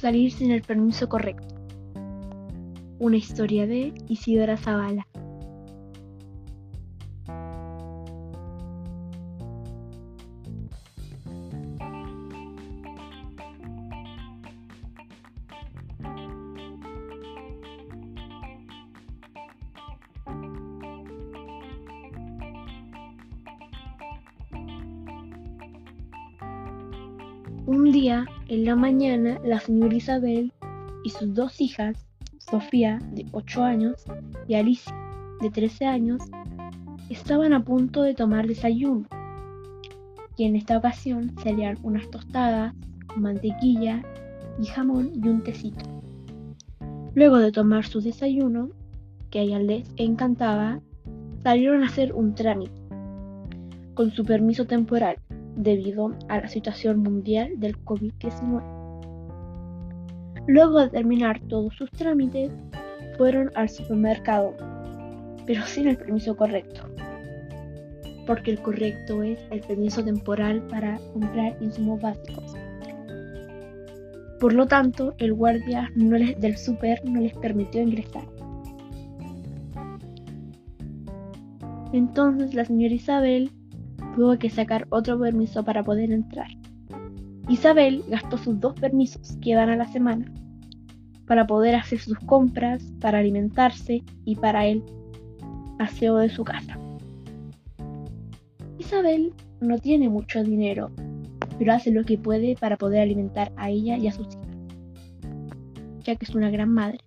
Salir sin el permiso correcto. Una historia de Isidora Zavala. Un día, en la mañana, la señora Isabel y sus dos hijas, Sofía, de 8 años, y Alicia, de 13 años, estaban a punto de tomar desayuno. Y en esta ocasión serían unas tostadas mantequilla y jamón y un tecito. Luego de tomar su desayuno, que a ella les encantaba, salieron a hacer un trámite con su permiso temporal debido a la situación mundial del COVID-19. Luego de terminar todos sus trámites, fueron al supermercado, pero sin el permiso correcto, porque el correcto es el permiso temporal para comprar insumos básicos. Por lo tanto, el guardia no les, del super no les permitió ingresar. Entonces la señora Isabel tuvo que sacar otro permiso para poder entrar. Isabel gastó sus dos permisos que dan a la semana para poder hacer sus compras, para alimentarse y para el aseo de su casa. Isabel no tiene mucho dinero, pero hace lo que puede para poder alimentar a ella y a sus hijas, ya que es una gran madre.